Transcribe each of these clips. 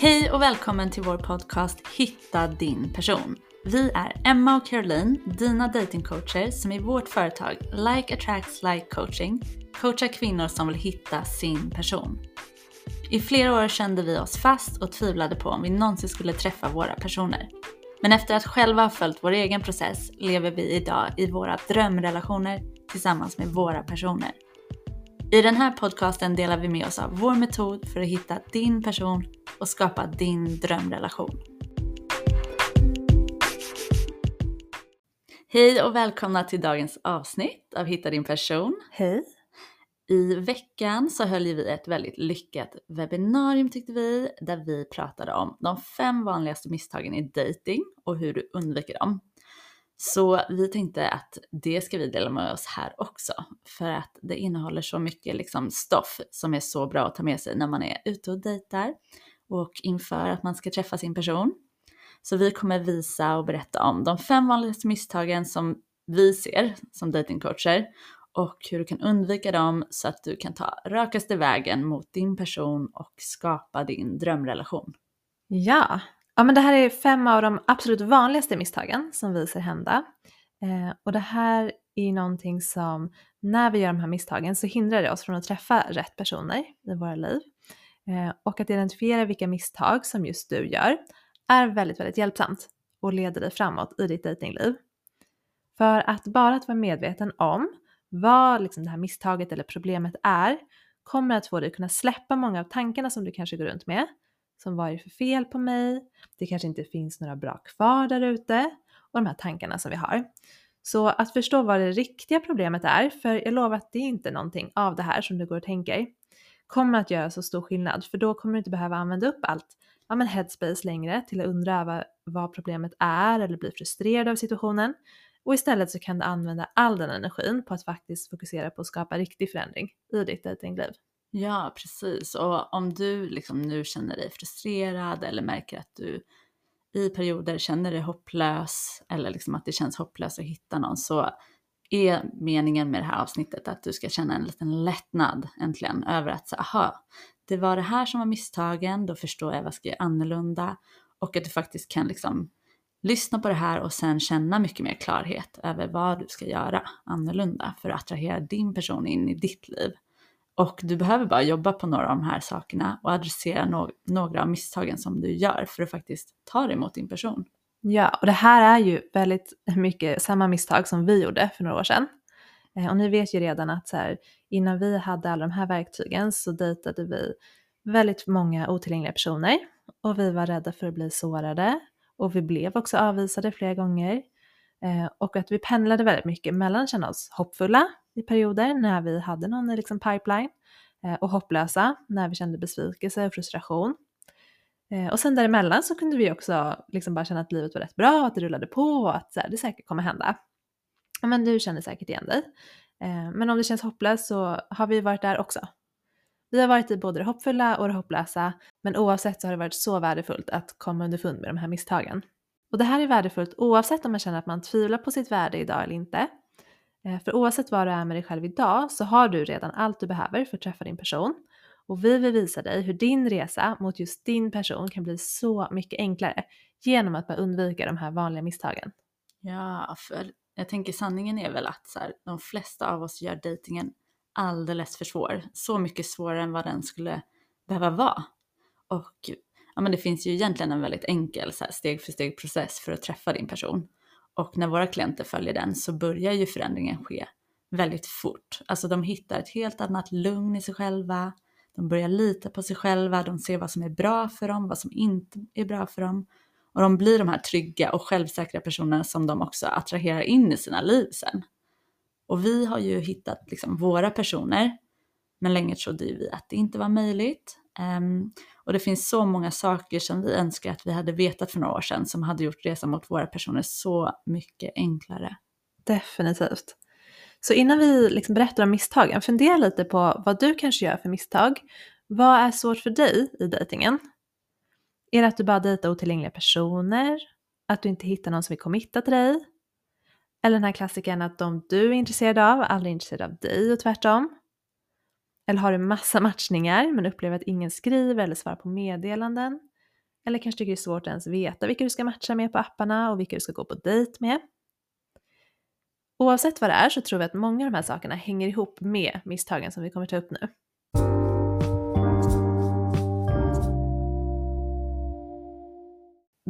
Hej och välkommen till vår podcast Hitta din person. Vi är Emma och Caroline, dina datingcoacher som i vårt företag Like Attracts Like Coaching coachar kvinnor som vill hitta sin person. I flera år kände vi oss fast och tvivlade på om vi någonsin skulle träffa våra personer. Men efter att själva ha följt vår egen process lever vi idag i våra drömrelationer tillsammans med våra personer. I den här podcasten delar vi med oss av vår metod för att hitta din person och skapa din drömrelation. Hej och välkomna till dagens avsnitt av Hitta din person. Hej! I veckan så höll vi ett väldigt lyckat webbinarium tyckte vi, där vi pratade om de fem vanligaste misstagen i dating och hur du undviker dem. Så vi tänkte att det ska vi dela med oss här också, för att det innehåller så mycket liksom stoff som är så bra att ta med sig när man är ute och dejtar och inför att man ska träffa sin person. Så vi kommer visa och berätta om de fem vanligaste misstagen som vi ser som datingcoacher och hur du kan undvika dem så att du kan ta rakaste vägen mot din person och skapa din drömrelation. Ja, ja men det här är fem av de absolut vanligaste misstagen som vi ser hända. Eh, och det här är någonting som när vi gör de här misstagen så hindrar det oss från att träffa rätt personer i våra liv. Eh, och att identifiera vilka misstag som just du gör är väldigt, väldigt hjälpsamt och leder dig framåt i ditt dejtingliv. För att bara att vara medveten om vad liksom det här misstaget eller problemet är kommer att få dig att kunna släppa många av tankarna som du kanske går runt med. Som vad är det för fel på mig? Det kanske inte finns några bra kvar där ute och de här tankarna som vi har. Så att förstå vad det riktiga problemet är, för jag lovar att det är inte någonting av det här som du går och tänker, kommer att göra så stor skillnad för då kommer du inte behöva använda upp allt ja, men headspace längre till att undra vad, vad problemet är eller bli frustrerad av situationen och istället så kan du använda all den energin på att faktiskt fokusera på att skapa riktig förändring i ditt dejtingliv. Ja, precis. Och om du liksom nu känner dig frustrerad eller märker att du i perioder känner dig hopplös eller liksom att det känns hopplöst att hitta någon så är meningen med det här avsnittet att du ska känna en liten lättnad äntligen över att säga, aha, det var det här som var misstagen, då förstår jag vad jag ska göra annorlunda och att du faktiskt kan liksom lyssna på det här och sen känna mycket mer klarhet över vad du ska göra annorlunda för att attrahera din person in i ditt liv. Och du behöver bara jobba på några av de här sakerna och adressera no några av misstagen som du gör för att faktiskt ta dig mot din person. Ja, och det här är ju väldigt mycket samma misstag som vi gjorde för några år sedan. Eh, och ni vet ju redan att så här, innan vi hade alla de här verktygen så dejtade vi väldigt många otillgängliga personer och vi var rädda för att bli sårade och vi blev också avvisade flera gånger. Eh, och att vi pendlade väldigt mycket mellan att känna oss hoppfulla i perioder när vi hade någon liksom pipeline eh, och hopplösa när vi kände besvikelse och frustration. Eh, och sen däremellan så kunde vi också liksom bara känna att livet var rätt bra, att det rullade på och att så här, det säkert kommer hända. Men du känner säkert igen dig. Eh, men om det känns hopplöst så har vi varit där också. Vi har varit i både det hoppfulla och det hopplösa, men oavsett så har det varit så värdefullt att komma underfund med de här misstagen. Och det här är värdefullt oavsett om man känner att man tvivlar på sitt värde idag eller inte. Eh, för oavsett vad du är med dig själv idag så har du redan allt du behöver för att träffa din person. Och vi vill visa dig hur din resa mot just din person kan bli så mycket enklare genom att bara undvika de här vanliga misstagen. Ja, för jag tänker sanningen är väl att så här, de flesta av oss gör dejtingen alldeles för svår. Så mycket svårare än vad den skulle behöva vara. Och ja, men det finns ju egentligen en väldigt enkel så här, steg för steg process för att träffa din person. Och när våra klienter följer den så börjar ju förändringen ske väldigt fort. Alltså de hittar ett helt annat lugn i sig själva. De börjar lita på sig själva, de ser vad som är bra för dem, vad som inte är bra för dem. Och de blir de här trygga och självsäkra personerna som de också attraherar in i sina liv sen. Och vi har ju hittat liksom våra personer, men länge trodde vi att det inte var möjligt. Um, och det finns så många saker som vi önskar att vi hade vetat för några år sedan som hade gjort resan mot våra personer så mycket enklare. Definitivt. Så innan vi liksom berättar om misstagen, fundera lite på vad du kanske gör för misstag. Vad är svårt för dig i dejtingen? Är det att du bara dejtar otillgängliga personer? Att du inte hittar någon som vill committa till dig? Eller den här klassikern att de du är intresserad av aldrig är intresserade av dig och tvärtom? Eller har du massa matchningar men upplever att ingen skriver eller svarar på meddelanden? Eller kanske tycker det är svårt att ens veta vilka du ska matcha med på apparna och vilka du ska gå på dejt med. Oavsett vad det är så tror vi att många av de här sakerna hänger ihop med misstagen som vi kommer ta upp nu.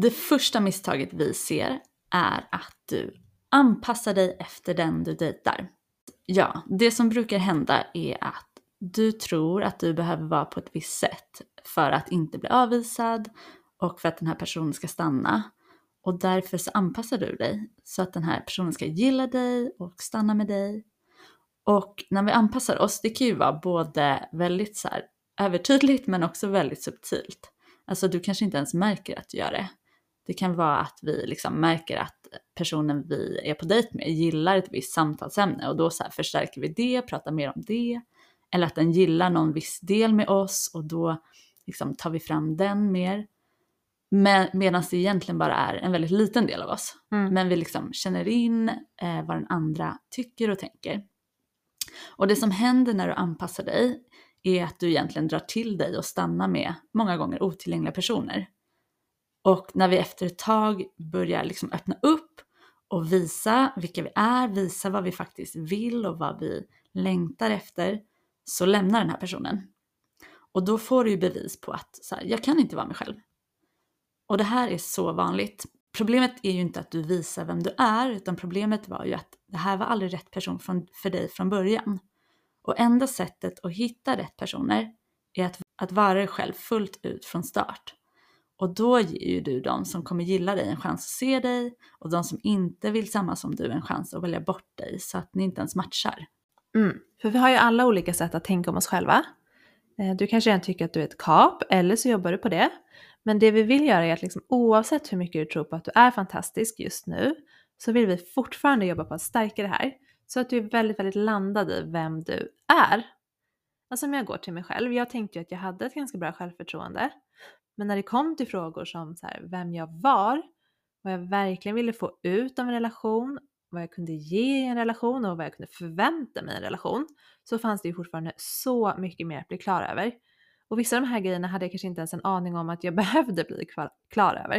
Det första misstaget vi ser är att du anpassar dig efter den du dejtar. Ja, det som brukar hända är att du tror att du behöver vara på ett visst sätt för att inte bli avvisad och för att den här personen ska stanna. Och därför så anpassar du dig så att den här personen ska gilla dig och stanna med dig. Och när vi anpassar oss, det kan ju vara både väldigt så här övertydligt men också väldigt subtilt. Alltså du kanske inte ens märker att du gör det. Det kan vara att vi liksom märker att personen vi är på dejt med gillar ett visst samtalsämne och då så förstärker vi det, pratar mer om det. Eller att den gillar någon viss del med oss och då liksom tar vi fram den mer. Medan det egentligen bara är en väldigt liten del av oss. Mm. Men vi liksom känner in eh, vad den andra tycker och tänker. Och det som händer när du anpassar dig är att du egentligen drar till dig och stannar med många gånger otillgängliga personer. Och när vi efter ett tag börjar liksom öppna upp och visa vilka vi är, visa vad vi faktiskt vill och vad vi längtar efter, så lämnar den här personen. Och då får du ju bevis på att så här, jag kan inte vara mig själv. Och det här är så vanligt. Problemet är ju inte att du visar vem du är, utan problemet var ju att det här var aldrig rätt person för dig från början. Och enda sättet att hitta rätt personer är att, att vara dig själv fullt ut från start. Och då ger ju du de som kommer gilla dig en chans att se dig och de som inte vill samma som du en chans att välja bort dig så att ni inte ens matchar. Mm. För vi har ju alla olika sätt att tänka om oss själva. Eh, du kanske redan tycker att du är ett kap eller så jobbar du på det. Men det vi vill göra är att liksom, oavsett hur mycket du tror på att du är fantastisk just nu så vill vi fortfarande jobba på att stärka det här. Så att du är väldigt, väldigt landad i vem du är. Alltså om jag går till mig själv, jag tänkte ju att jag hade ett ganska bra självförtroende. Men när det kom till frågor som så här, vem jag var, vad jag verkligen ville få ut av en relation, vad jag kunde ge i en relation och vad jag kunde förvänta mig i en relation, så fanns det ju fortfarande så mycket mer att bli klar över. Och vissa av de här grejerna hade jag kanske inte ens en aning om att jag behövde bli klar över.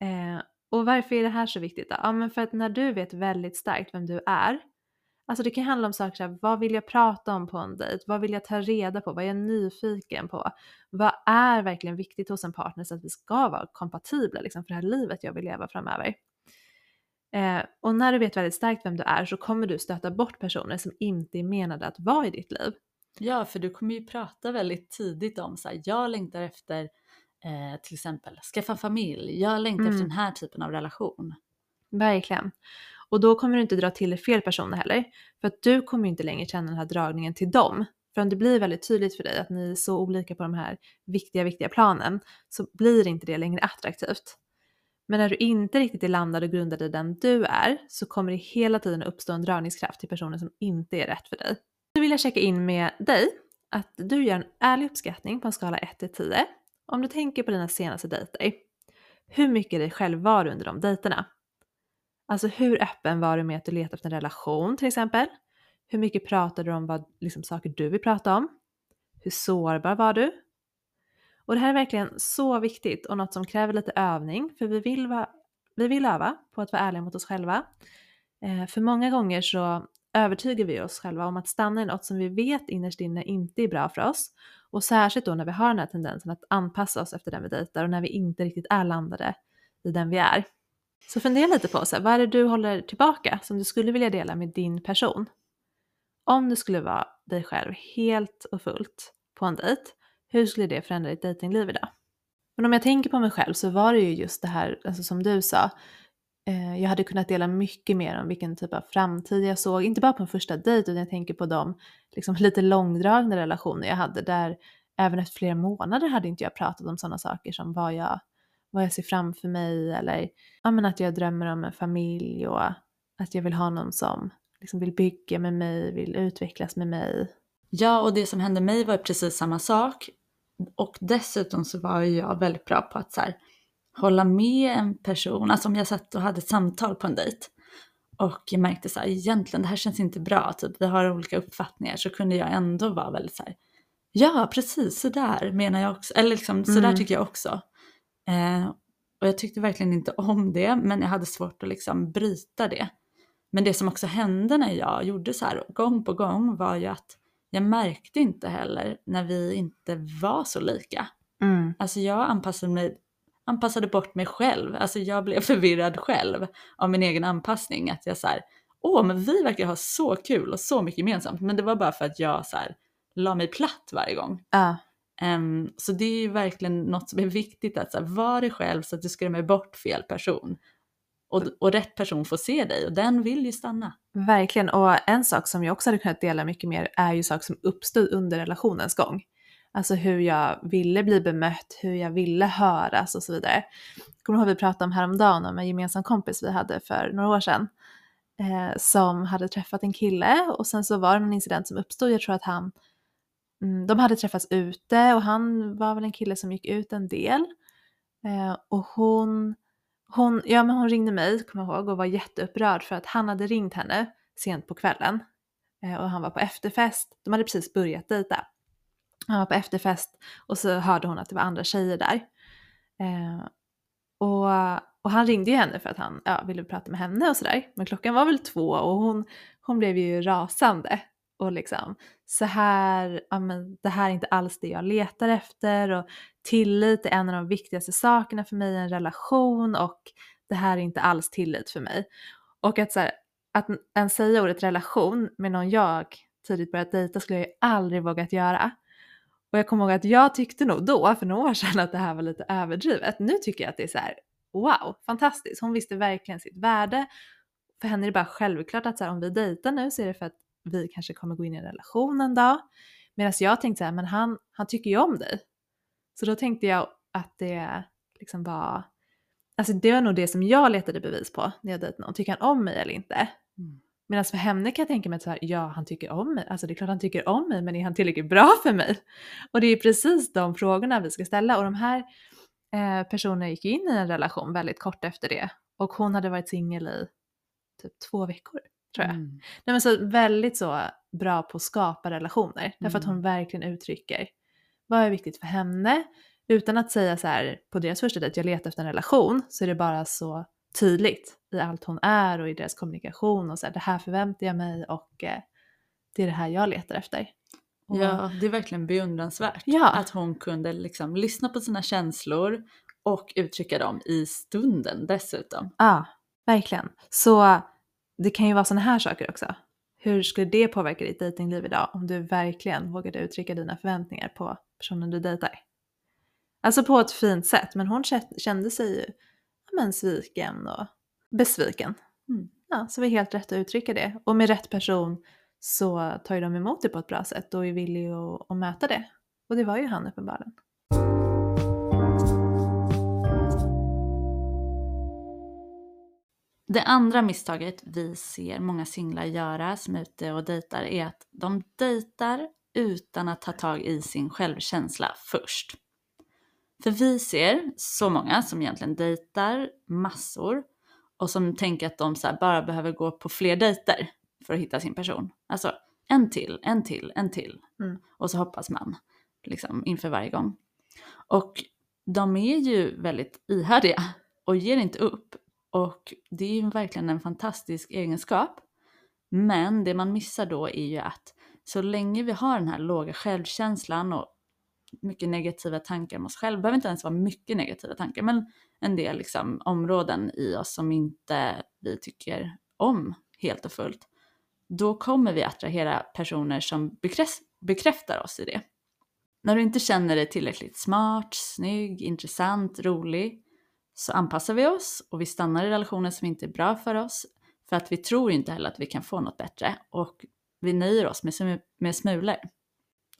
Eh, och varför är det här så viktigt då? Ja men för att när du vet väldigt starkt vem du är Alltså det kan handla om saker som vad vill jag prata om på en dejt? Vad vill jag ta reda på? Vad är jag nyfiken på? Vad är verkligen viktigt hos en partner så att vi ska vara kompatibla liksom, för det här livet jag vill leva framöver? Eh, och när du vet väldigt starkt vem du är så kommer du stöta bort personer som inte är menade att vara i ditt liv. Ja, för du kommer ju prata väldigt tidigt om så här, jag längtar efter eh, till exempel skaffa familj, jag längtar mm. efter den här typen av relation. Verkligen. Och då kommer du inte dra till dig fel personer heller. För att du kommer inte längre känna den här dragningen till dem. För om det blir väldigt tydligt för dig att ni är så olika på de här viktiga, viktiga planen så blir inte det längre attraktivt. Men när du inte riktigt är landad och grundad i den du är så kommer det hela tiden uppstå en dragningskraft till personer som inte är rätt för dig. Nu vill jag checka in med dig att du gör en ärlig uppskattning på en skala 1 till 10 om du tänker på dina senaste dejter. Hur mycket dig själv var du under de dejterna? Alltså hur öppen var du med att du letade efter en relation till exempel? Hur mycket pratade du om vad, liksom, saker du vill prata om? Hur sårbar var du? Och det här är verkligen så viktigt och något som kräver lite övning för vi vill, va, vi vill öva på att vara ärliga mot oss själva. Eh, för många gånger så övertygar vi oss själva om att stanna i något som vi vet innerst inne inte är bra för oss. Och särskilt då när vi har den här tendensen att anpassa oss efter den vi dejtar och när vi inte riktigt är landade i den vi är. Så fundera lite på så här, vad är det du håller tillbaka som du skulle vilja dela med din person? Om du skulle vara dig själv helt och fullt på en dejt, hur skulle det förändra ditt dejtingliv idag? Men om jag tänker på mig själv så var det ju just det här, alltså som du sa, eh, jag hade kunnat dela mycket mer om vilken typ av framtid jag såg, inte bara på en första dejt utan jag tänker på de liksom, lite långdragna relationer jag hade där även efter flera månader hade inte jag pratat om sådana saker som vad jag vad jag ser framför mig eller ja, men att jag drömmer om en familj och att jag vill ha någon som liksom vill bygga med mig, vill utvecklas med mig. Ja, och det som hände mig var precis samma sak. Och dessutom så var jag väldigt bra på att så här, hålla med en person, alltså om jag satt och hade ett samtal på en dejt och jag märkte så här, egentligen det här känns inte bra, typ vi har olika uppfattningar, så kunde jag ändå vara väldigt så här, ja precis så där menar jag också, eller liksom så där mm. tycker jag också. Eh, och jag tyckte verkligen inte om det, men jag hade svårt att liksom bryta det. Men det som också hände när jag gjorde så här gång på gång var ju att jag märkte inte heller när vi inte var så lika. Mm. Alltså jag anpassade, mig, anpassade bort mig själv, alltså jag blev förvirrad själv av min egen anpassning. Att jag så här, åh men vi verkar ha så kul och så mycket gemensamt. Men det var bara för att jag så här, la mig platt varje gång. Ja, Ehm, så det är ju verkligen något som är viktigt att så här, vara dig själv så att du skrämmer bort fel person. Och, och rätt person får se dig och den vill ju stanna. verkligen. Och en sak som jag också hade kunnat dela mycket mer är ju saker som uppstod under relationens gång. Alltså hur jag ville bli bemött, hur jag ville höras och så vidare. Kommer du ihåg vi pratade om häromdagen om en gemensam kompis vi hade för några år sedan. Eh, som hade träffat en kille och sen så var det en incident som uppstod. Jag tror att han, mm, de hade träffats ute och han var väl en kille som gick ut en del. Eh, och hon, hon, ja, men hon ringde mig, kommer jag ihåg, och var jätteupprörd för att han hade ringt henne sent på kvällen. Eh, och han var på efterfest. De hade precis börjat dejta. Han var på efterfest och så hörde hon att det var andra tjejer där. Eh, och, och han ringde ju henne för att han ja, ville prata med henne och sådär. Men klockan var väl två och hon, hon blev ju rasande. Och liksom, så här, ja men det här är inte alls det jag letar efter och tillit är en av de viktigaste sakerna för mig i en relation och det här är inte alls tillit för mig. Och att, så här, att ens säga ordet relation med någon jag tidigt börjat dejta skulle jag ju aldrig vågat göra. Och jag kommer ihåg att jag tyckte nog då, för några år sedan, att det här var lite överdrivet. Nu tycker jag att det är så här, wow, fantastiskt. Hon visste verkligen sitt värde. För henne är det bara självklart att så här, om vi dejtar nu så är det för att vi kanske kommer gå in i en relation en dag. Medan jag tänkte så här, men han, han tycker ju om dig. Så då tänkte jag att det liksom var, alltså det var nog det som jag letade bevis på när jag dejtade någon. Tycker han om mig eller inte? Mm. Medan för henne kan jag tänka mig att så här, ja han tycker om mig, alltså det är klart han tycker om mig men är han tillräckligt bra för mig? Och det är precis de frågorna vi ska ställa och de här eh, personerna gick in i en relation väldigt kort efter det och hon hade varit singel i typ två veckor tror jag. Mm. Nej men så väldigt så bra på att skapa relationer därför att Mm. hon verkligen uttrycker vad är viktigt för henne utan att säga så här på deras första dejt, jag letar efter en relation, så är det bara så tydligt i allt hon är och i deras kommunikation och så här, det här förväntar jag mig och eh, det är det här jag letar efter. Och, Ja, det är verkligen beundransvärt Ja. att hon kunde liksom lyssna på sina känslor och uttrycka dem i stunden dessutom. Ja, verkligen. Så det kan ju vara sådana här saker också. Hur skulle det påverka ditt dejtingliv idag om du verkligen vågade uttrycka dina förväntningar på personen du dejtar? Alltså på ett fint sätt, men hon kände sig ju men, sviken och besviken. Mm. Ja, så det var helt rätt att uttrycka det. Och med rätt person så tar ju de emot det på ett bra sätt och är villiga att, att möta det. Och det var ju han uppenbarligen. Det andra misstaget vi ser många singlar göra som är ute och dejtar är att de dejtar utan att ta tag i sin självkänsla först. För vi ser så många som egentligen dejtar massor och som tänker att de bara behöver gå på fler dejter för att hitta sin person. Alltså en till, en till, en till. Mm. Och så hoppas man liksom inför varje gång. Och de är ju väldigt ihärdiga och ger inte upp. Och det är ju verkligen en fantastisk egenskap. Men det man missar då är ju att så länge vi har den här låga självkänslan och mycket negativa tankar om oss själva, det behöver inte ens vara mycket negativa tankar, men en del liksom områden i oss som inte vi tycker om helt och fullt, då kommer vi attrahera personer som bekräftar oss i det. När du inte känner dig tillräckligt smart, snygg, intressant, rolig, så anpassar vi oss och vi stannar i relationer som inte är bra för oss för att vi tror inte heller att vi kan få något bättre och vi nöjer oss med, med smulor.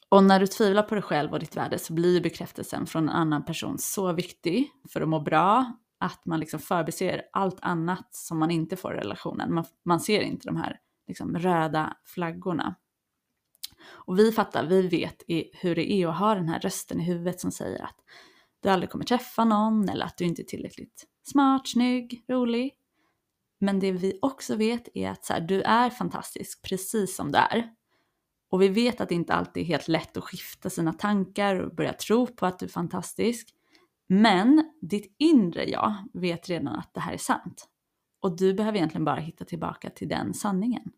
Och när du tvivlar på dig själv och ditt värde så blir bekräftelsen från en annan person så viktig för att må bra att man liksom förbiser allt annat som man inte får i relationen. Man, man ser inte de här liksom röda flaggorna. Och vi fattar, vi vet i, hur det är att ha den här rösten i huvudet som säger att du aldrig kommer träffa någon eller att du inte är tillräckligt smart, snygg, rolig. Men det vi också vet är att så här, du är fantastisk precis som du är. Och vi vet att det inte alltid är helt lätt att skifta sina tankar och börja tro på att du är fantastisk. Men ditt inre jag vet redan att det här är sant. Och du behöver egentligen bara hitta tillbaka till den sanningen.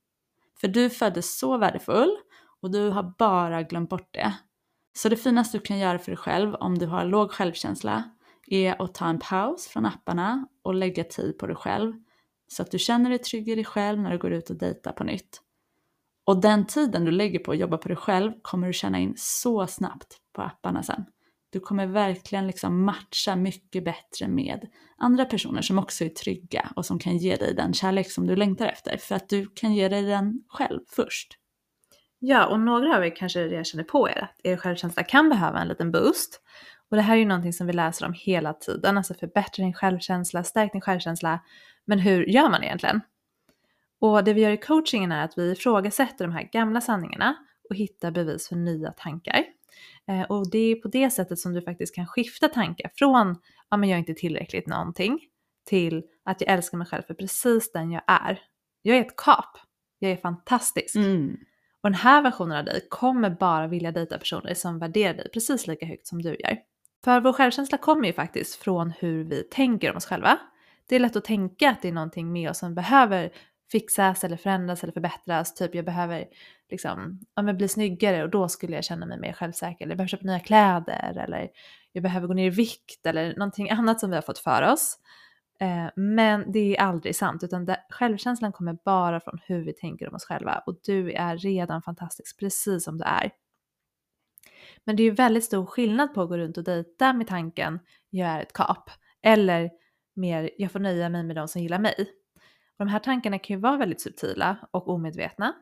För du föddes så värdefull och du har bara glömt bort det. Så det finaste du kan göra för dig själv om du har låg självkänsla är att ta en paus från apparna och lägga tid på dig själv. Så att du känner dig trygg i dig själv när du går ut och dejtar på nytt. Och den tiden du lägger på att jobba på dig själv kommer du känna in så snabbt på apparna sen. Du kommer verkligen liksom matcha mycket bättre med andra personer som också är trygga och som kan ge dig den kärlek som du längtar efter. För att du kan ge dig den själv först. Ja, och några av er kanske redan känner på er att er självkänsla kan behöva en liten boost. Och det här är ju någonting som vi läser om hela tiden, alltså förbättra din självkänsla, stärk din självkänsla. Men hur gör man egentligen? Och det vi gör i coachingen är att vi ifrågasätter de här gamla sanningarna och hittar bevis för nya tankar. Eh, och det är på det sättet som du faktiskt kan skifta tankar från ja men jag är inte tillräckligt någonting till att jag älskar mig själv för precis den jag är. Jag är ett kap. Jag är fantastisk. Mm. Och den här versionen av dig kommer bara vilja dejta personer som värderar dig precis lika högt som du gör. För vår självkänsla kommer ju faktiskt från hur vi tänker om oss själva. Det är lätt att tänka att det är någonting med oss som behöver fixas eller förändras eller förbättras. Typ jag behöver liksom, ja, men bli snyggare och då skulle jag känna mig mer självsäker. Eller jag behöver köpa nya kläder eller jag behöver gå ner i vikt eller någonting annat som vi har fått för oss. Eh, men det är aldrig sant utan det, självkänslan kommer bara från hur vi tänker om oss själva och du är redan fantastisk precis som du är. Men det är ju väldigt stor skillnad på att gå runt och dejta med tanken jag är ett kap eller mer jag får nöja mig med de som gillar mig. Och de här tankarna kan ju vara väldigt subtila och omedvetna.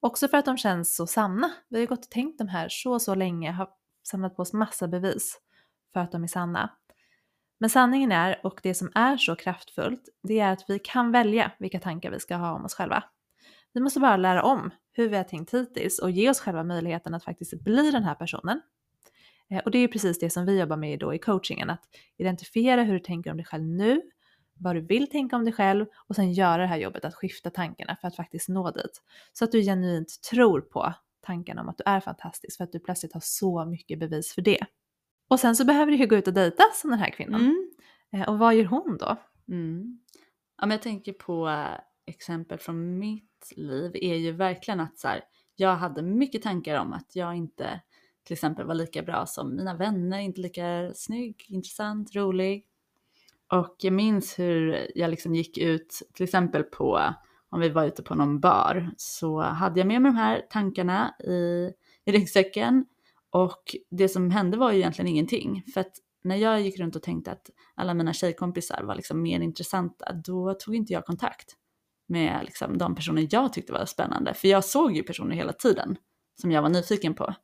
Också för att de känns så sanna. Vi har ju gått och tänkt de här så, så länge, har samlat på oss massa bevis för att de är sanna. Men sanningen är, och det som är så kraftfullt, det är att vi kan välja vilka tankar vi ska ha om oss själva. Vi måste bara lära om hur vi har tänkt hittills och ge oss själva möjligheten att faktiskt bli den här personen. Eh, och det är ju precis det som vi jobbar med då i coachingen, att identifiera hur du tänker om dig själv nu, vad du vill tänka om dig själv och sen göra det här jobbet att skifta tankarna för att faktiskt nå dit. Så att du genuint tror på tankarna om att du är fantastisk för att du plötsligt har så mycket bevis för det. Och sen så behöver du ju gå ut och dejta som den här kvinnan. Mm. Eh, och vad gör hon då? Mm. Ja, men jag tänker på äh, exempel från mitt liv är ju verkligen att så här, jag hade mycket tankar om att jag inte till exempel var lika bra som mina vänner, inte lika snygg, intressant, rolig. Och jag minns hur jag liksom gick ut, till exempel på, om vi var ute på någon bar, så hade jag med mig de här tankarna i, i ryggsäcken. Och det som hände var ju egentligen ingenting. För att när jag gick runt och tänkte att alla mina tjejkompisar var liksom mer intressanta, då tog inte jag kontakt med liksom de personer jag tyckte var spännande. För jag såg ju personer hela tiden som jag var nyfiken på.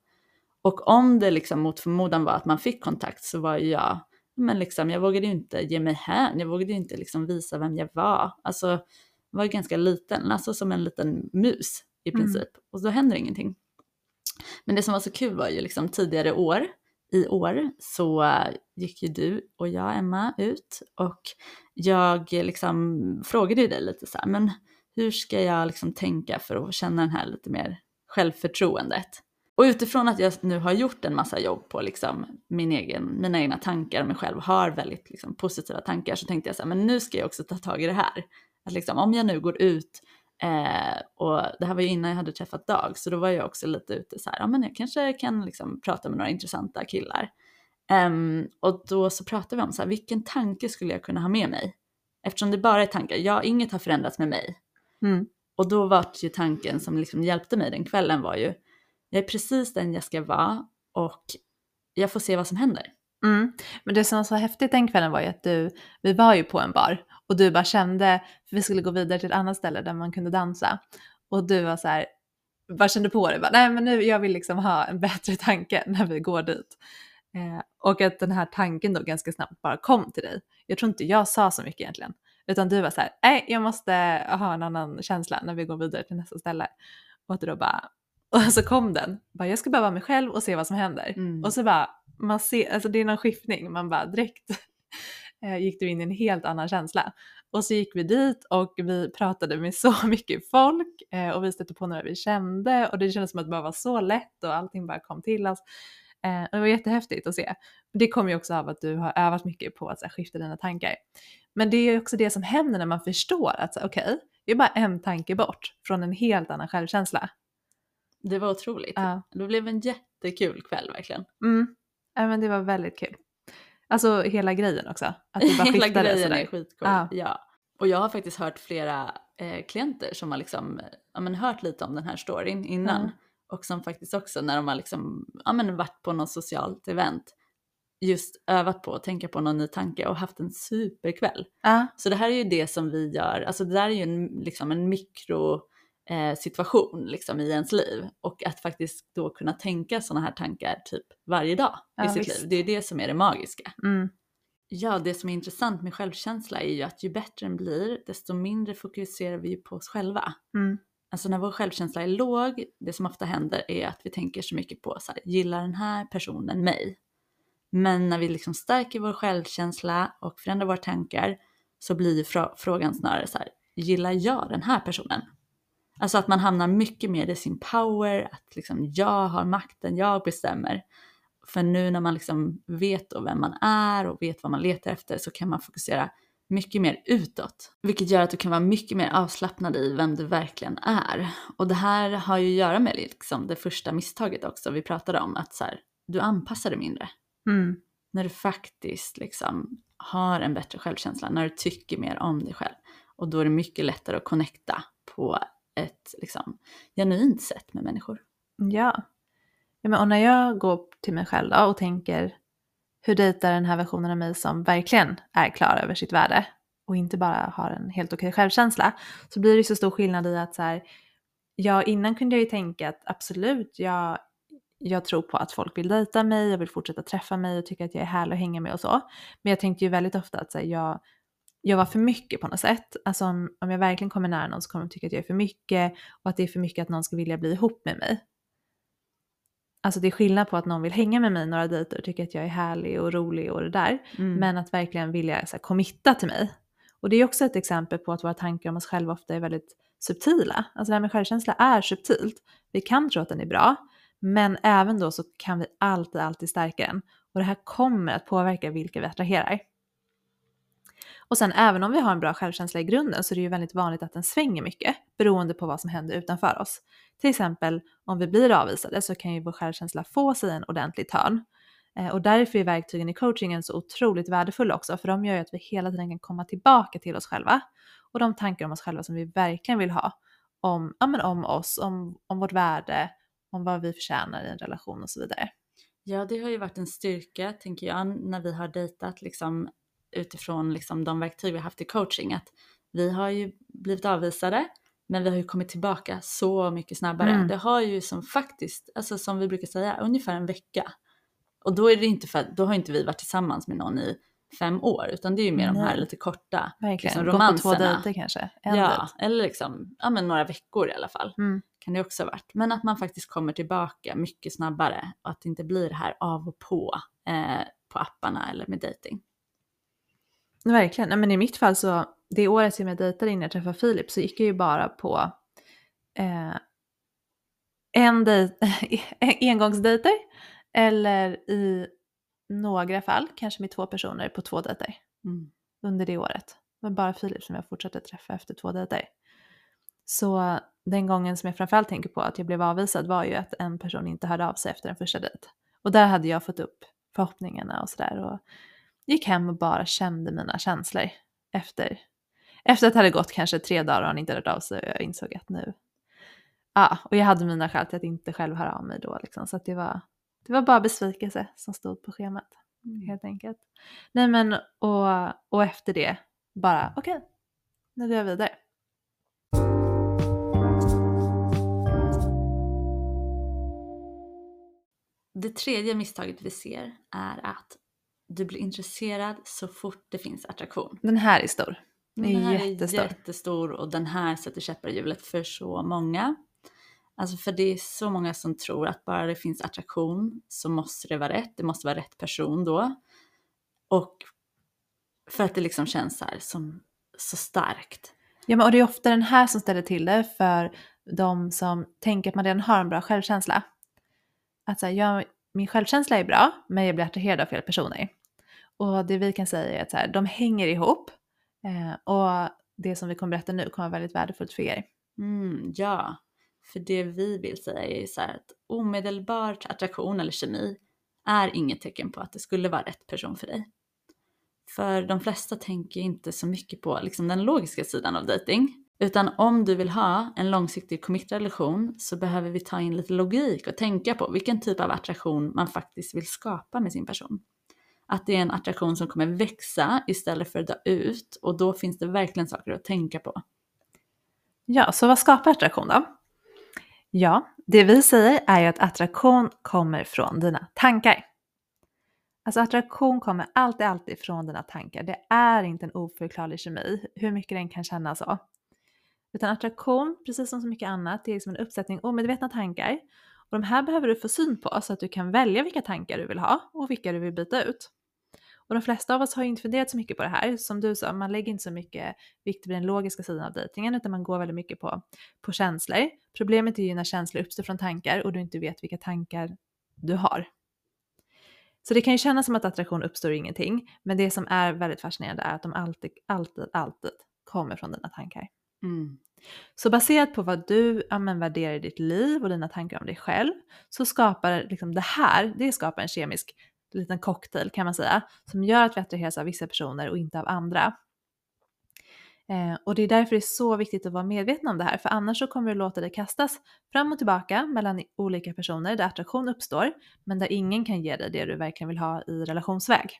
Och om det liksom mot förmodan var att man fick kontakt så var jag men liksom, jag vågade ju inte ge mig hän, jag vågade ju inte liksom visa vem jag var. Alltså, jag var ganska liten, alltså som en liten mus i Mm. princip. Och då händer ingenting. Men det som var så kul var ju liksom tidigare år, i år, så eh, gick ju du och jag, Emma, ut och jag liksom frågade ju dig lite så här, men hur ska jag liksom tänka för att känna den här lite mer självförtroendet? Och utifrån att jag nu har gjort en massa jobb på liksom min egen, mina egna tankar om mig själv, har väldigt liksom positiva tankar, så tänkte jag så här, men nu ska jag också ta tag i det här. Att liksom, om jag nu går ut, eh, och det här var ju innan jag hade träffat Dag, så då var jag också lite ute så här, ja men jag kanske kan liksom prata med några intressanta killar. Em, och då så pratade vi om så här, vilken tanke skulle jag kunna ha med mig? Eftersom det bara är tankar, ja inget har förändrats med mig. Mm. Och då var ju tanken som liksom hjälpte mig den kvällen var ju, jag är precis den jag ska vara och jag får se vad som händer. Mm. Men det som var så häftigt den kvällen var ju att du, vi var ju på en bar och du bara kände, för vi skulle gå vidare till ett annat ställe där man kunde dansa. Och du var så här, bara kände på dig, bara, nej men nu, jag vill liksom ha en bättre tanke när vi går dit. Eh, och att den här tanken då ganska snabbt bara kom till dig. Jag tror inte jag sa så mycket egentligen. Utan du var så här, nej jag måste ha en annan känsla när vi går vidare till nästa ställe. Och att du då bara, och så kom den, bara jag ska bara vara mig själv och se vad som händer. Mm. Och så bara, man ser, alltså det är någon skiftning, man bara direkt gick du in i en helt annan känsla. Och så gick vi dit och vi pratade med så mycket folk eh, och vi stötte på några vi kände och det kändes som att det bara var så lätt och allting bara kom till oss. Eh, det var jättehäftigt att se. Det kommer ju också av att du har övat mycket på att skifta dina tankar. Men det är ju också det som händer när man förstår att okej, okay, det är bara en tanke bort från en helt annan självkänsla. Det var otroligt. Ja. Det blev en jättekul kväll verkligen. Mm. Ja men det var väldigt kul. Alltså hela grejen också. Att det bara hela grejen sådär. är skitcool. Ja. ja. Och jag har faktiskt hört flera eh, klienter som har liksom, ja, men hört lite om den här storyn innan. Mm. Och som faktiskt också när de har liksom, ja, men varit på något socialt event just övat på att tänka på någon ny tanke och haft en superkväll. Uh. Så det här är ju det som vi gör, alltså det där är ju en, liksom en mikro situation liksom i ens liv och att faktiskt då kunna tänka sådana här tankar typ varje dag ja, i sitt visst. liv. Det är det som är det magiska. Mm. Ja, det som är intressant med självkänsla är ju att ju bättre den blir, desto mindre fokuserar vi på oss själva. Mm. Alltså när vår självkänsla är låg, det som ofta händer är att vi tänker så mycket på så här, gillar den här personen mig? Men när vi liksom stärker vår självkänsla och förändrar våra tankar så blir frågan snarare så här, gillar jag den här personen? Alltså att man hamnar mycket mer i sin power, att liksom jag har makten, jag bestämmer. För nu när man liksom vet då vem man är och vet vad man letar efter så kan man fokusera mycket mer utåt. Vilket gör att du kan vara mycket mer avslappnad i vem du verkligen är. Och det här har ju att göra med liksom det första misstaget också vi pratade om, att så här, du anpassar dig mindre. Mm. När du faktiskt liksom har en bättre självkänsla, när du tycker mer om dig själv. Och då är det mycket lättare att connecta på ett liksom, genuint sätt med människor. Ja. ja men och när jag går till mig själv då och tänker hur dejtar den här versionen av mig som verkligen är klar över sitt värde och inte bara har en helt okej självkänsla så blir det så stor skillnad i att så här, ja innan kunde jag ju tänka att absolut jag, jag tror på att folk vill dejta mig, jag vill fortsätta träffa mig och tycker att jag är härlig att hänga med och så. Men jag tänkte ju väldigt ofta att så här, jag jag var för mycket på något sätt. Alltså om, om jag verkligen kommer nära någon så kommer de tycka att jag är för mycket och att det är för mycket att någon ska vilja bli ihop med mig. Alltså det är skillnad på att någon vill hänga med mig några dejter och tycka att jag är härlig och rolig och det där. Mm. Men att verkligen vilja så här, committa till mig. Och det är också ett exempel på att våra tankar om oss själva ofta är väldigt subtila. Alltså det här med självkänsla är subtilt. Vi kan tro att den är bra, men även då så kan vi alltid, alltid stärka den. Och det här kommer att påverka vilka vi attraherar. Och sen även om vi har en bra självkänsla i grunden så är det ju väldigt vanligt att den svänger mycket beroende på vad som händer utanför oss. Till exempel om vi blir avvisade så kan ju vår självkänsla få sig en ordentlig törn. Eh, och därför är verktygen i coachingen så otroligt värdefulla också för de gör ju att vi hela tiden kan komma tillbaka till oss själva och de tankar om oss själva som vi verkligen vill ha om, ja, men om oss, om, om vårt värde, om vad vi förtjänar i en relation och så vidare. Ja, det har ju varit en styrka, tänker jag, när vi har dejtat liksom utifrån liksom de verktyg vi haft i coaching att vi har ju blivit avvisade men vi har ju kommit tillbaka så mycket snabbare. Mm. Det har ju som faktiskt, alltså som vi brukar säga, ungefär en vecka. Och då är det inte för då har inte vi varit tillsammans med någon i fem år utan det är ju mer Nej. de här lite korta liksom, romanserna. Gå på två dejter kanske. En ja, dejt. eller liksom, ja men några veckor i alla fall. Mm. Kan det också ha varit. Men att man faktiskt kommer tillbaka mycket snabbare och att det inte blir det här av och på eh, på apparna eller med dating. Verkligen. men i mitt fall så, det året som jag dejtade innan jag träffade Filip så gick jag ju bara på eh, en dejt, engångsdejter eller i några fall kanske med två personer på två dejter mm. under det året. Det var bara Filip som jag fortsatte träffa efter två dejter. Så den gången som jag framförallt tänker på att jag blev avvisad var ju att en person inte hörde av sig efter den första dejt. Och där hade jag fått upp förhoppningarna och sådär gick hem och bara kände mina känslor efter, efter att det hade gått kanske tre dagar och han inte hört av sig och jag insåg att nu, ja, och jag hade mina skäl till att inte själv höra av mig då liksom, så att det var, det var bara besvikelse som stod på schemat mm. helt enkelt. Nej men och, och efter det bara okej, okay, nu går jag vidare. Det tredje misstaget vi ser är att du blir intresserad så fort det finns attraktion. Den här är stor. Den är, här jättestor. är jättestor och den här sätter käppar i hjulet för så många. Alltså för det är så många som tror att bara det finns attraktion så måste det vara rätt. Det måste vara rätt person då. Och för att det liksom känns så här som så starkt. Ja men och det är ofta den här som ställer till det för de som tänker att man redan har en bra självkänsla. Att så här, jag, min självkänsla är bra, men jag blir attraherad av fel personer. Och det vi kan säga är att så här, de hänger ihop eh, och det som vi kommer berätta nu kommer vara väldigt värdefullt för er. Mm, ja, för det vi vill säga är så här att omedelbar attraktion eller kemi är inget tecken på att det skulle vara rätt person för dig. För de flesta tänker inte så mycket på liksom, den logiska sidan av dating. Utan om du vill ha en långsiktig commit relation så behöver vi ta in lite logik och tänka på vilken typ av attraktion man faktiskt vill skapa med sin person. Att det är en attraktion som kommer växa istället för att dö ut och då finns det verkligen saker att tänka på. Ja, så vad skapar attraktion då? Ja, det vi säger är ju att attraktion kommer från dina tankar. Alltså attraktion kommer alltid, alltid från dina tankar. Det är inte en oförklarlig kemi, hur mycket den kan kännas så. Utan attraktion, precis som så mycket annat, det är liksom en uppsättning omedvetna tankar. Och de här behöver du få syn på så att du kan välja vilka tankar du vill ha och vilka du vill byta ut. Och de flesta av oss har ju inte funderat så mycket på det här. Som du sa, man lägger inte så mycket vikt vid den logiska sidan av dejtingen utan man går väldigt mycket på, på känslor. Problemet är ju när känslor uppstår från tankar och du inte vet vilka tankar du har. Så det kan ju kännas som att attraktion uppstår ingenting, men det som är väldigt fascinerande är att de alltid, alltid, alltid kommer från dina tankar. Mm. Så baserat på vad du ja, värderar i ditt liv och dina tankar om dig själv så skapar liksom det här, det skapar en kemisk liten cocktail kan man säga, som gör att vi attraheras av vissa personer och inte av andra. Eh, och det är därför det är så viktigt att vara medveten om det här, för annars så kommer du låta dig kastas fram och tillbaka mellan olika personer där attraktion uppstår, men där ingen kan ge dig det du verkligen vill ha i relationsväg.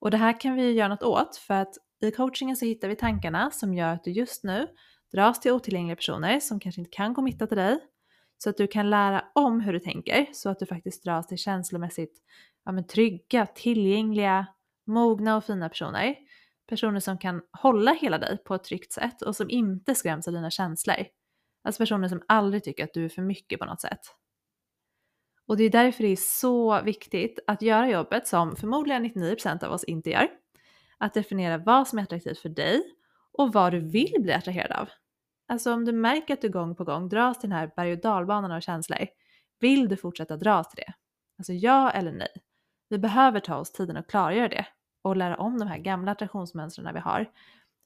Och det här kan vi göra något åt, för att i coachingen så hittar vi tankarna som gör att du just nu dras till otillgängliga personer som kanske inte kan committa till dig, så att du kan lära om hur du tänker så att du faktiskt dras till känslomässigt ja, men trygga, tillgängliga, mogna och fina personer. Personer som kan hålla hela dig på ett tryggt sätt och som inte skräms av dina känslor. Alltså personer som aldrig tycker att du är för mycket på något sätt. Och det är därför det är så viktigt att göra jobbet som förmodligen 99% av oss inte gör. Att definiera vad som är attraktivt för dig och vad du vill bli attraherad av. Alltså om du märker att du gång på gång dras till den här berg och dalbanan av känslor, vill du fortsätta dras till det? Alltså ja eller nej? Vi behöver ta oss tiden att klargöra det och lära om de här gamla attraktionsmönstren vi har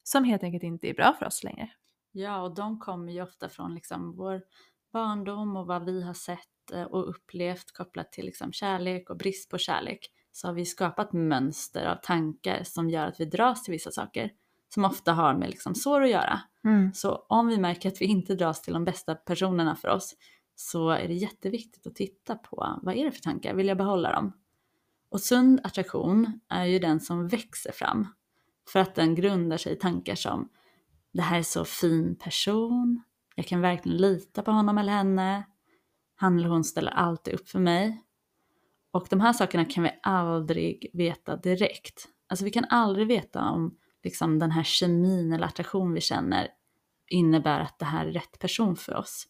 som helt enkelt inte är bra för oss längre. Ja, och de kommer ju ofta från liksom vår barndom och vad vi har sett eh, och upplevt kopplat till liksom kärlek och brist på kärlek. Så har vi skapat mönster av tankar som gör att vi dras till vissa saker som ofta har med liksom sår att göra. Mm. Så om vi märker att vi inte dras till de bästa personerna för oss så är det jätteviktigt att titta på vad är det för tankar, vill jag behålla dem? Och sund attraktion är ju den som växer fram för att den grundar sig i tankar som det här är så fin person, jag kan verkligen lita på honom eller henne, han eller hon ställer alltid upp för mig. Och de här sakerna kan vi aldrig veta direkt. Alltså vi kan aldrig veta om liksom den här kemin eller attraktion vi känner innebär att det här är rätt person för oss.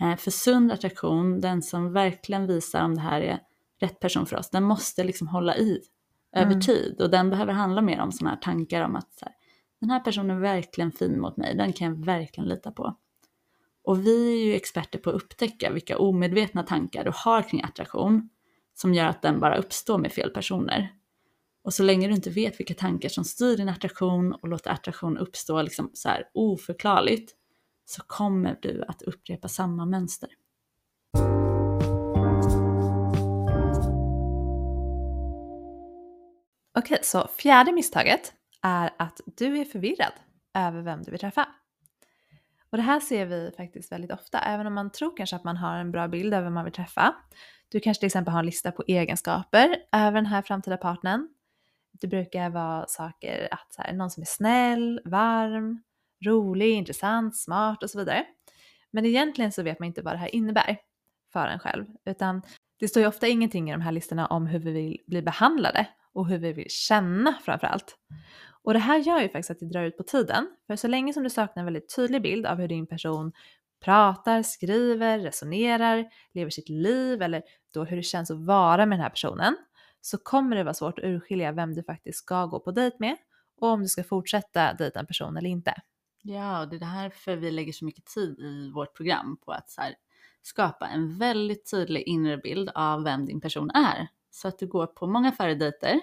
Eh, för sund attraktion, den som verkligen visar om det här är rätt person för oss, den måste liksom hålla i över mm. tid och den behöver handla mer om sådana här tankar om att här, den här personen är verkligen fin mot mig, den kan jag verkligen lita på. Och vi är ju experter på att upptäcka vilka omedvetna tankar du har kring attraktion som gör att den bara uppstår med fel personer. Och så länge du inte vet vilka tankar som styr din attraktion och låter attraktion uppstå liksom så här oförklarligt så kommer du att upprepa samma mönster. Okej, så fjärde misstaget är att du är förvirrad över vem du vill träffa. Och det här ser vi faktiskt väldigt ofta, även om man tror kanske att man har en bra bild över vem man vill träffa. Du kanske till exempel har en lista på egenskaper över den här framtida partnern. Det brukar vara saker att så här, någon som är snäll, varm, rolig, intressant, smart och så vidare. Men egentligen så vet man inte vad det här innebär för en själv, utan det står ju ofta ingenting i de här listorna om hur vi vill bli behandlade och hur vi vill känna framför allt. Och det här gör ju faktiskt att det drar ut på tiden, för så länge som du saknar en väldigt tydlig bild av hur din person pratar, skriver, resonerar, lever sitt liv eller då hur det känns att vara med den här personen så kommer det vara svårt att urskilja vem du faktiskt ska gå på dejt med och om du ska fortsätta dejta en person eller inte. Ja, och det är därför vi lägger så mycket tid i vårt program på att så här, skapa en väldigt tydlig inre bild av vem din person är. Så att du går på många färre dejter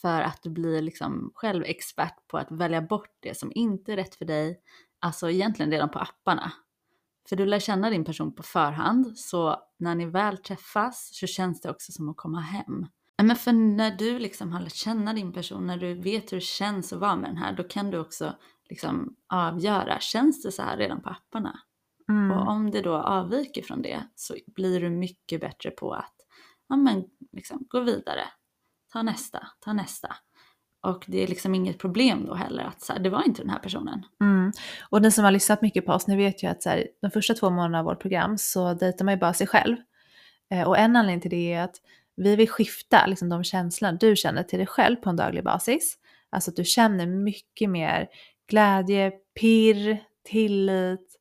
för att du blir liksom själv expert på att välja bort det som inte är rätt för dig, alltså egentligen redan på apparna. För du lär känna din person på förhand, så när ni väl träffas så känns det också som att komma hem. Men för när du liksom har lärt känna din person, när du vet hur det känns att vara med den här, då kan du också liksom avgöra, känns det så här redan på apparna? Mm. Och om det då avviker från det så blir du mycket bättre på att ja, men, liksom, gå vidare, ta nästa, ta nästa. Och det är liksom inget problem då heller att så här, det var inte den här personen. Mm. Och ni som har lyssnat mycket på oss, ni vet ju att så här, de första två månaderna av vårt program så dejtar man ju bara sig själv. Eh, och en anledning till det är att vi vill skifta liksom, de känslor du känner till dig själv på en daglig basis. Alltså att du känner mycket mer glädje, pirr, tillit,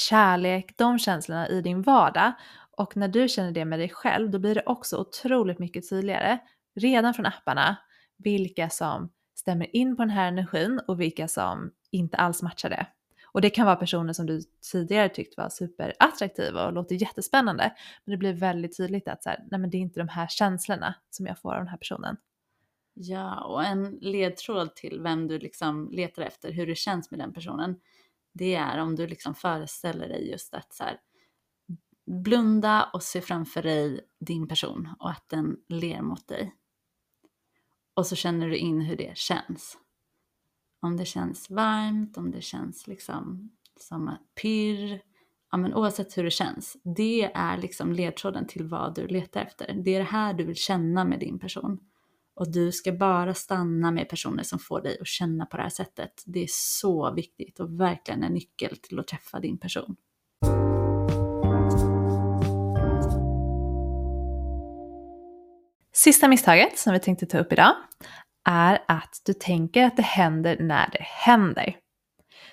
kärlek, de känslorna i din vardag. Och när du känner det med dig själv, då blir det också otroligt mycket tydligare, redan från apparna, vilka som stämmer in på den här energin och vilka som inte alls matchar det. Och det kan vara personer som du tidigare tyckt var superattraktiva och låter jättespännande. Men det blir väldigt tydligt att så här, nej men det är inte de här känslorna som jag får av den här personen. Ja, och en ledtråd till vem du liksom letar efter, hur det känns med den personen, det är om du liksom föreställer dig just att så här, blunda och se framför dig din person och att den ler mot dig. Och så känner du in hur det känns. Om det känns varmt, om det känns liksom som ett pirr, ja men oavsett hur det känns. Det är liksom ledtråden till vad du letar efter. Det är det här du vill känna med din person. Och du ska bara stanna med personer som får dig att känna på det här sättet. Det är så viktigt och verkligen en nyckel till att träffa din person. Sista misstaget som vi tänkte ta upp idag är att du tänker att det händer när det händer.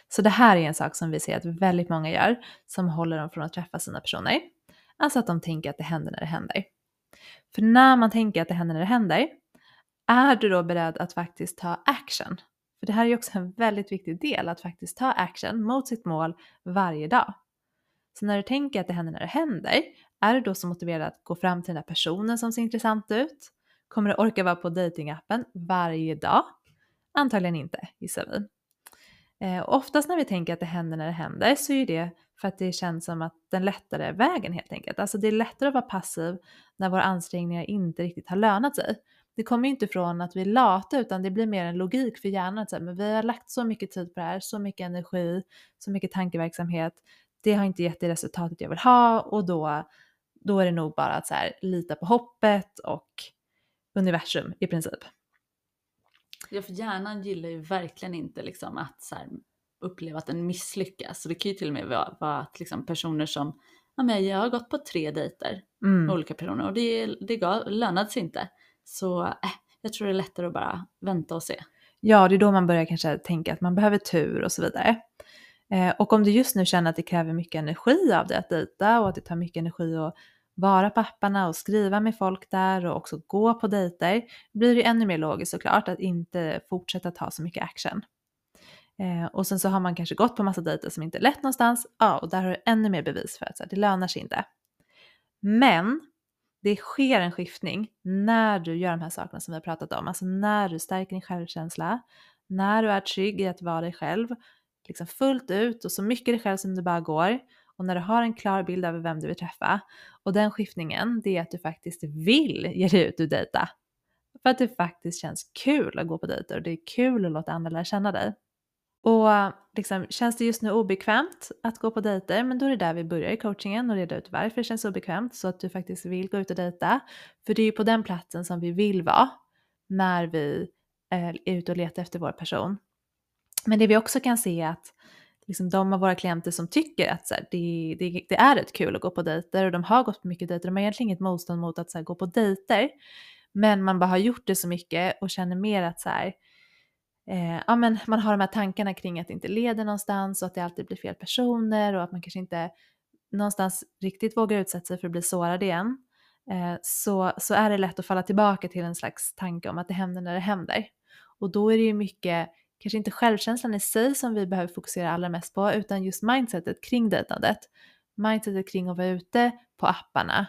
Så det här är en sak som vi ser att väldigt många gör som håller dem från att träffa sina personer. Alltså att de tänker att det händer när det händer. För när man tänker att det händer när det händer, är du då beredd att faktiskt ta action? För det här är ju också en väldigt viktig del, att faktiskt ta action mot sitt mål varje dag. Så när du tänker att det händer när det händer, är du då så motiverad att gå fram till den där personen som ser intressant ut? Kommer du orka vara på datingappen varje dag? Antagligen inte, gissar vi. Eh, och oftast när vi tänker att det händer när det händer så är det för att det känns som att den lättare vägen helt enkelt. Alltså det är lättare att vara passiv när våra ansträngningar inte riktigt har lönat sig. Det kommer ju inte från att vi är lata utan det blir mer en logik för hjärnan. Att säga, men vi har lagt så mycket tid på det här, så mycket energi, så mycket tankeverksamhet. Det har inte gett det resultatet jag vill ha och då, då är det nog bara att så här, lita på hoppet och universum i princip. Ja, för hjärnan gillar ju verkligen inte liksom att så här, uppleva att den misslyckas. Så det kan ju till och med vara, vara att liksom personer som, ja men jag har gått på tre dejter Mm. med olika personer och det, det gav, lönade sig inte. Så äh, jag tror det är lättare att bara vänta och se. Ja, det är då man börjar kanske tänka att man behöver tur och så vidare. Eh, och om du just nu känner att det kräver mycket energi av dig att dejta och att det tar mycket energi att vara på apparna och skriva med folk där och också gå på dejter, blir det ännu mer logiskt såklart att inte fortsätta ta så mycket action. Eh, och sen så har man kanske gått på massa dejter som inte lett någonstans, ja, och där har du ännu mer bevis för att så här, det lönar sig inte. Men det sker en skiftning när du gör de här sakerna som vi har pratat om. Alltså när du stärker din självkänsla, när du är trygg i att vara dig själv, liksom fullt ut och så mycket dig själv som det bara går. Och när du har en klar bild över vem du vill träffa. Och den skiftningen, det är att du faktiskt vill ge dig ut och dejta. För att det faktiskt känns kul att gå på dejter och det är kul att låta andra lära känna dig. Och liksom, känns det just nu obekvämt att gå på dejter, men då är det där vi börjar i coachingen och reda ut varför det känns obekvämt så att du faktiskt vill gå ut och dejta. För det är ju på den platsen som vi vill vara när vi eh, är ute och letar efter vår person. Men det vi också kan se är att liksom, de av våra klienter som tycker att så här, det, det, det, är rätt kul att gå på dejter och de har gått på mycket dejter, de har egentligen inget motstånd mot att så här, gå på dejter. Men man bara har gjort det så mycket och känner mer att så här, eh, ja, men man har de här tankarna kring att det inte leder någonstans och att det alltid blir fel personer och att man kanske inte någonstans riktigt vågar utsätta sig för att bli sårad igen. Eh, så, så är det lätt att falla tillbaka till en slags tanke om att det händer när det händer. Och då är det ju mycket, kanske inte självkänslan i sig som vi behöver fokusera allra mest på utan just mindsetet kring dejtandet. mindsetet kring att vara ute på apparna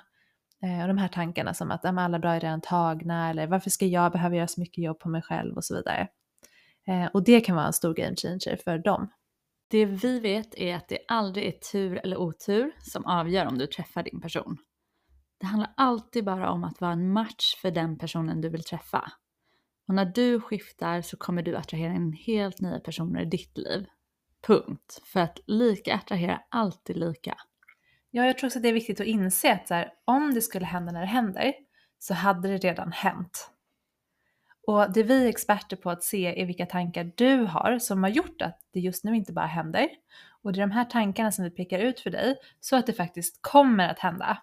eh, och de här tankarna som att alla bra är redan tagna eller varför ska jag behöva göra så mycket jobb på mig själv och så vidare. Eh, och det kan vara en stor game changer för dem. Det vi vet är att det aldrig är tur eller otur som avgör om du träffar din person. Det handlar alltid bara om att vara en match för den personen du vill träffa. Och när du skiftar så kommer du attrahera in helt nya personer i ditt liv. Punkt. För att lika attraherar alltid lika. Ja, jag tror också att det är viktigt att inse att här, om det skulle hända när det händer så hade det redan hänt. Och det vi är experter på att se är vilka tankar du har som har gjort att det just nu inte bara händer. Och det är de här tankarna som vi pekar ut för dig så att det faktiskt kommer att hända.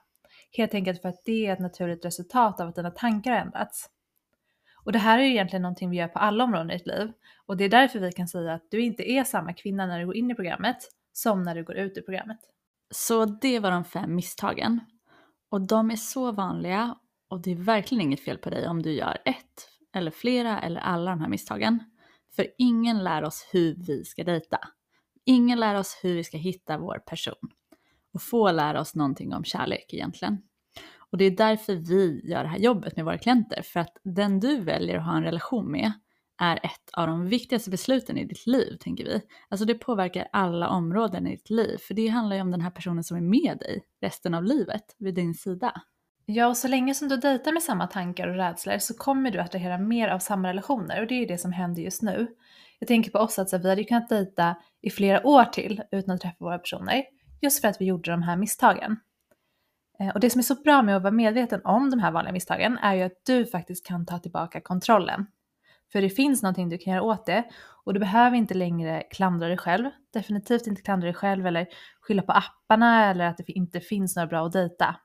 Helt enkelt för att det är ett naturligt resultat av att dina tankar har ändrats. Och det här är ju egentligen någonting vi gör på alla områden i ditt liv. Och det är därför vi kan säga att du inte är samma kvinna när du går in i programmet som när du går ut ur programmet. Så det var de fem misstagen. Och de är så vanliga och det är verkligen inget fel på dig om du gör ett eller flera eller alla de här misstagen. För ingen lär oss hur vi ska dejta. Ingen lär oss hur vi ska hitta vår person. Och få lära oss någonting om kärlek egentligen. Och det är därför vi gör det här jobbet med våra klienter. För att den du väljer att ha en relation med är ett av de viktigaste besluten i ditt liv, tänker vi. Alltså det påverkar alla områden i ditt liv. För det handlar ju om den här personen som är med dig resten av livet, vid din sida. Ja, och så länge som du dejtar med samma tankar och rädslor så kommer du att attrahera mer av samma relationer och det är ju det som händer just nu. Jag tänker på oss att så vi hade ju kunnat dejta i flera år till utan att träffa våra personer, just för att vi gjorde de här misstagen. Eh, och det som är så bra med att vara medveten om de här vanliga misstagen är ju att du faktiskt kan ta tillbaka kontrollen. För det finns någonting du kan göra åt det och du behöver inte längre klandra dig själv. Definitivt inte klandra dig själv eller skylla på apparna eller att det inte finns några bra att dejta.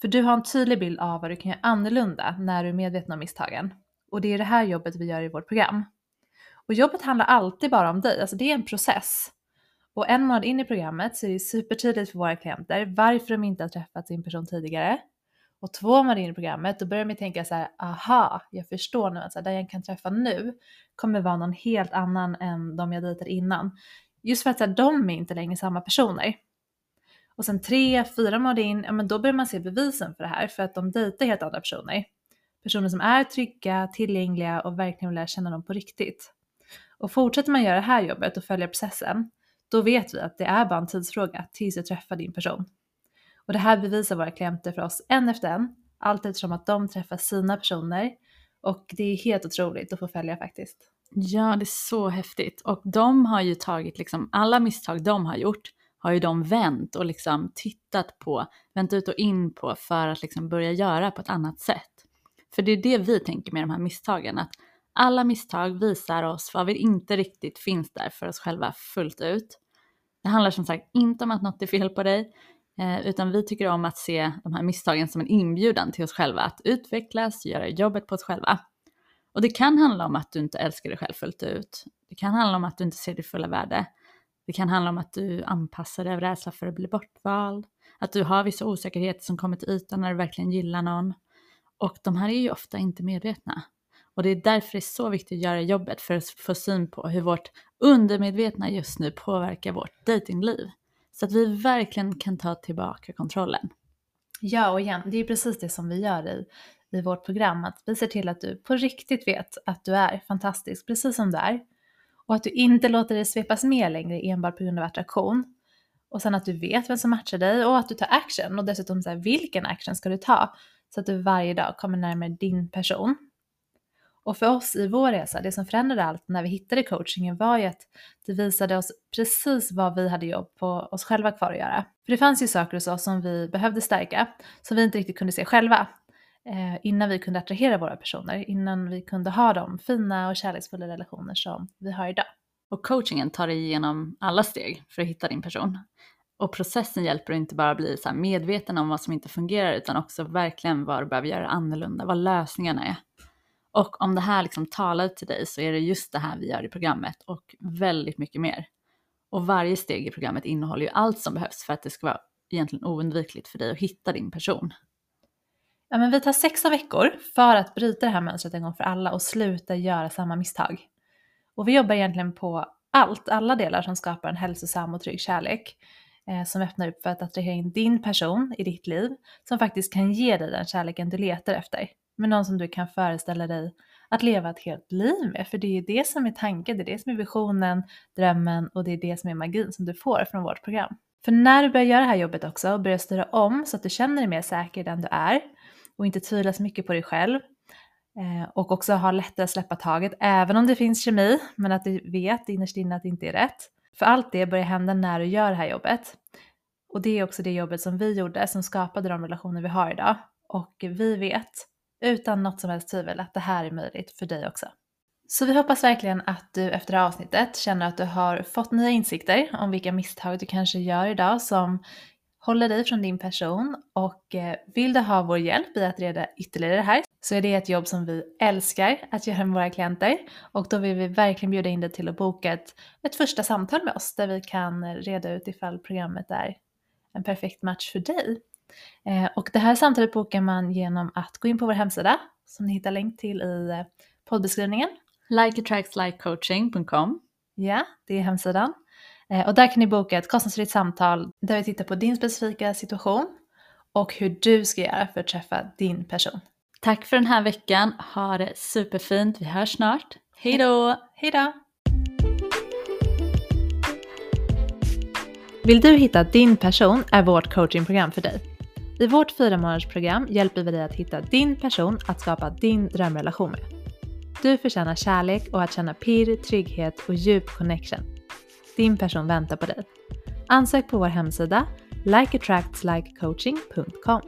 För du har en tydlig bild av vad du kan göra annorlunda när du är medveten om misstagen. Och det är det här jobbet vi gör i vårt program. Och jobbet handlar alltid bara om dig, alltså det är en process. Och en månad in i programmet så är det supertydligt för våra klienter varför de inte har träffat sin person tidigare. Och två månader in i programmet då börjar de tänka så här, aha, jag förstår nu att så här, den jag kan träffa nu kommer vara någon helt annan än de jag dejtade innan. Just för att så här, de är inte längre samma personer. Och sen tre, fyra månader in, ja men då börjar man se bevisen för det här för att de dejtar helt andra personer. Personer som är trygga, tillgängliga och verkligen vill lära känna dem på riktigt. Och fortsätter man göra det här jobbet och följa processen, då vet vi att det är bara en tidsfråga tills du träffar din person. Och det här bevisar våra klienter för oss en efter en, allt eftersom att de träffar sina personer och det är helt otroligt att få följa faktiskt. Ja, det är så häftigt. Och de har ju tagit liksom alla misstag de har gjort har ju de vänt och liksom tittat på, vänt ut och in på för att liksom börja göra på ett annat sätt. För det är det vi tänker med de här misstagen, att alla misstag visar oss vad vi inte riktigt finns där för oss själva fullt ut. Det handlar som sagt inte om att något är fel på dig, eh, utan vi tycker om att se de här misstagen som en inbjudan till oss själva att utvecklas, göra jobbet på oss själva. Och det kan handla om att du inte älskar dig själv fullt ut. Det kan handla om att du inte ser ditt fulla värde. Det kan handla om att du anpassar dig av rädsla för att bli bortvald, att du har vissa osäkerheter som kommer till ytan när du verkligen gillar någon. Och de här är ju ofta inte medvetna. Och det är därför det är så viktigt att göra jobbet för att få syn på hur vårt undermedvetna just nu påverkar vårt datingliv. Så att vi verkligen kan ta tillbaka kontrollen. Ja, och igen, det är precis det som vi gör i, i vårt program. Att vi ser till att du på riktigt vet att du är fantastisk precis som du är. Och att du inte låter dig svepas med längre enbart på grund av attraktion. Och sen att du vet vem som matchar dig och att du tar action. Och dessutom så här, vilken action ska du ta? Så att du varje dag kommer närmare din person. Och för oss i vår resa, det som förändrade allt när vi hittade coachingen var ju att det visade oss precis vad vi hade jobb på oss själva kvar att göra. För det fanns ju saker hos oss som vi behövde stärka, som vi inte riktigt kunde se själva. Eh, innan vi kunde attrahera våra personer, innan vi kunde ha de fina och kärleksfulla relationer som vi har idag. Och coachingen tar dig igenom alla steg för att hitta din person. Och processen hjälper dig inte bara att bli så medveten om vad som inte fungerar utan också verkligen vad du behöver göra annorlunda, vad lösningarna är. Och om det här liksom talar till dig så är det just det här vi gör i programmet och väldigt mycket mer. Och varje steg i programmet innehåller ju allt som behövs för att det ska vara egentligen oundvikligt för dig att hitta din person. Ja, men vi tar sex veckor för att bryta det här mönstret en gång för alla och sluta göra samma misstag. Och vi jobbar egentligen på allt, alla delar som skapar en hälsosam och trygg kärlek. eh, som öppnar upp för att attrahera in din person i ditt liv som faktiskt kan ge dig den kärleken du letar efter med någon som du kan föreställa dig att leva ett helt liv med. För det är ju det som är tanken, det är det som är visionen, drömmen och det är det som är magin som du får från vårt program. För när du börjar göra det här jobbet också och börjar styra om så att du känner dig mer säker i den du är och inte tvivlar så mycket på dig själv eh, och också har lättare att släppa taget även om det finns kemi men att du vet innerst inne att det inte är rätt. För allt det börjar hända när du gör det här jobbet. Och det är också det jobbet som vi gjorde som skapade de relationer vi har idag. Och vi vet utan något som helst tvivel att det här är möjligt för dig också. Så vi hoppas verkligen att du efter det här avsnittet känner att du har fått nya insikter om vilka misstag du kanske gör idag som håller dig från din person och eh, vill du ha vår hjälp i att reda ytterligare det här så är det ett jobb som vi älskar att göra med våra klienter och då vill vi verkligen bjuda in dig till att boka ett, ett första samtal med oss där vi kan reda ut ifall programmet är en perfekt match för dig. Eh, och det här samtalet bokar man genom att gå in på vår hemsida som ni hittar länk till i eh, poddbeskrivningen. Likeattractslikecoaching.com Ja, det är hemsidan. Eh, och där kan ni boka ett kostnadsfritt samtal där vi tittar på din specifika situation och hur du ska göra för att träffa din person. Tack för den här veckan. Ha det superfint. Vi hörs snart. Hej då! Hej då! Vill du hitta din person är vårt coachingprogram för dig. I vårt fyra månadersprogram hjälper vi dig att hitta din person att skapa din drömrelation med. Du förtjänar kärlek och att känna pirr, trygghet och djup connection. Din person väntar på dig. Ansök på vår hemsida likeattractslikecoaching.com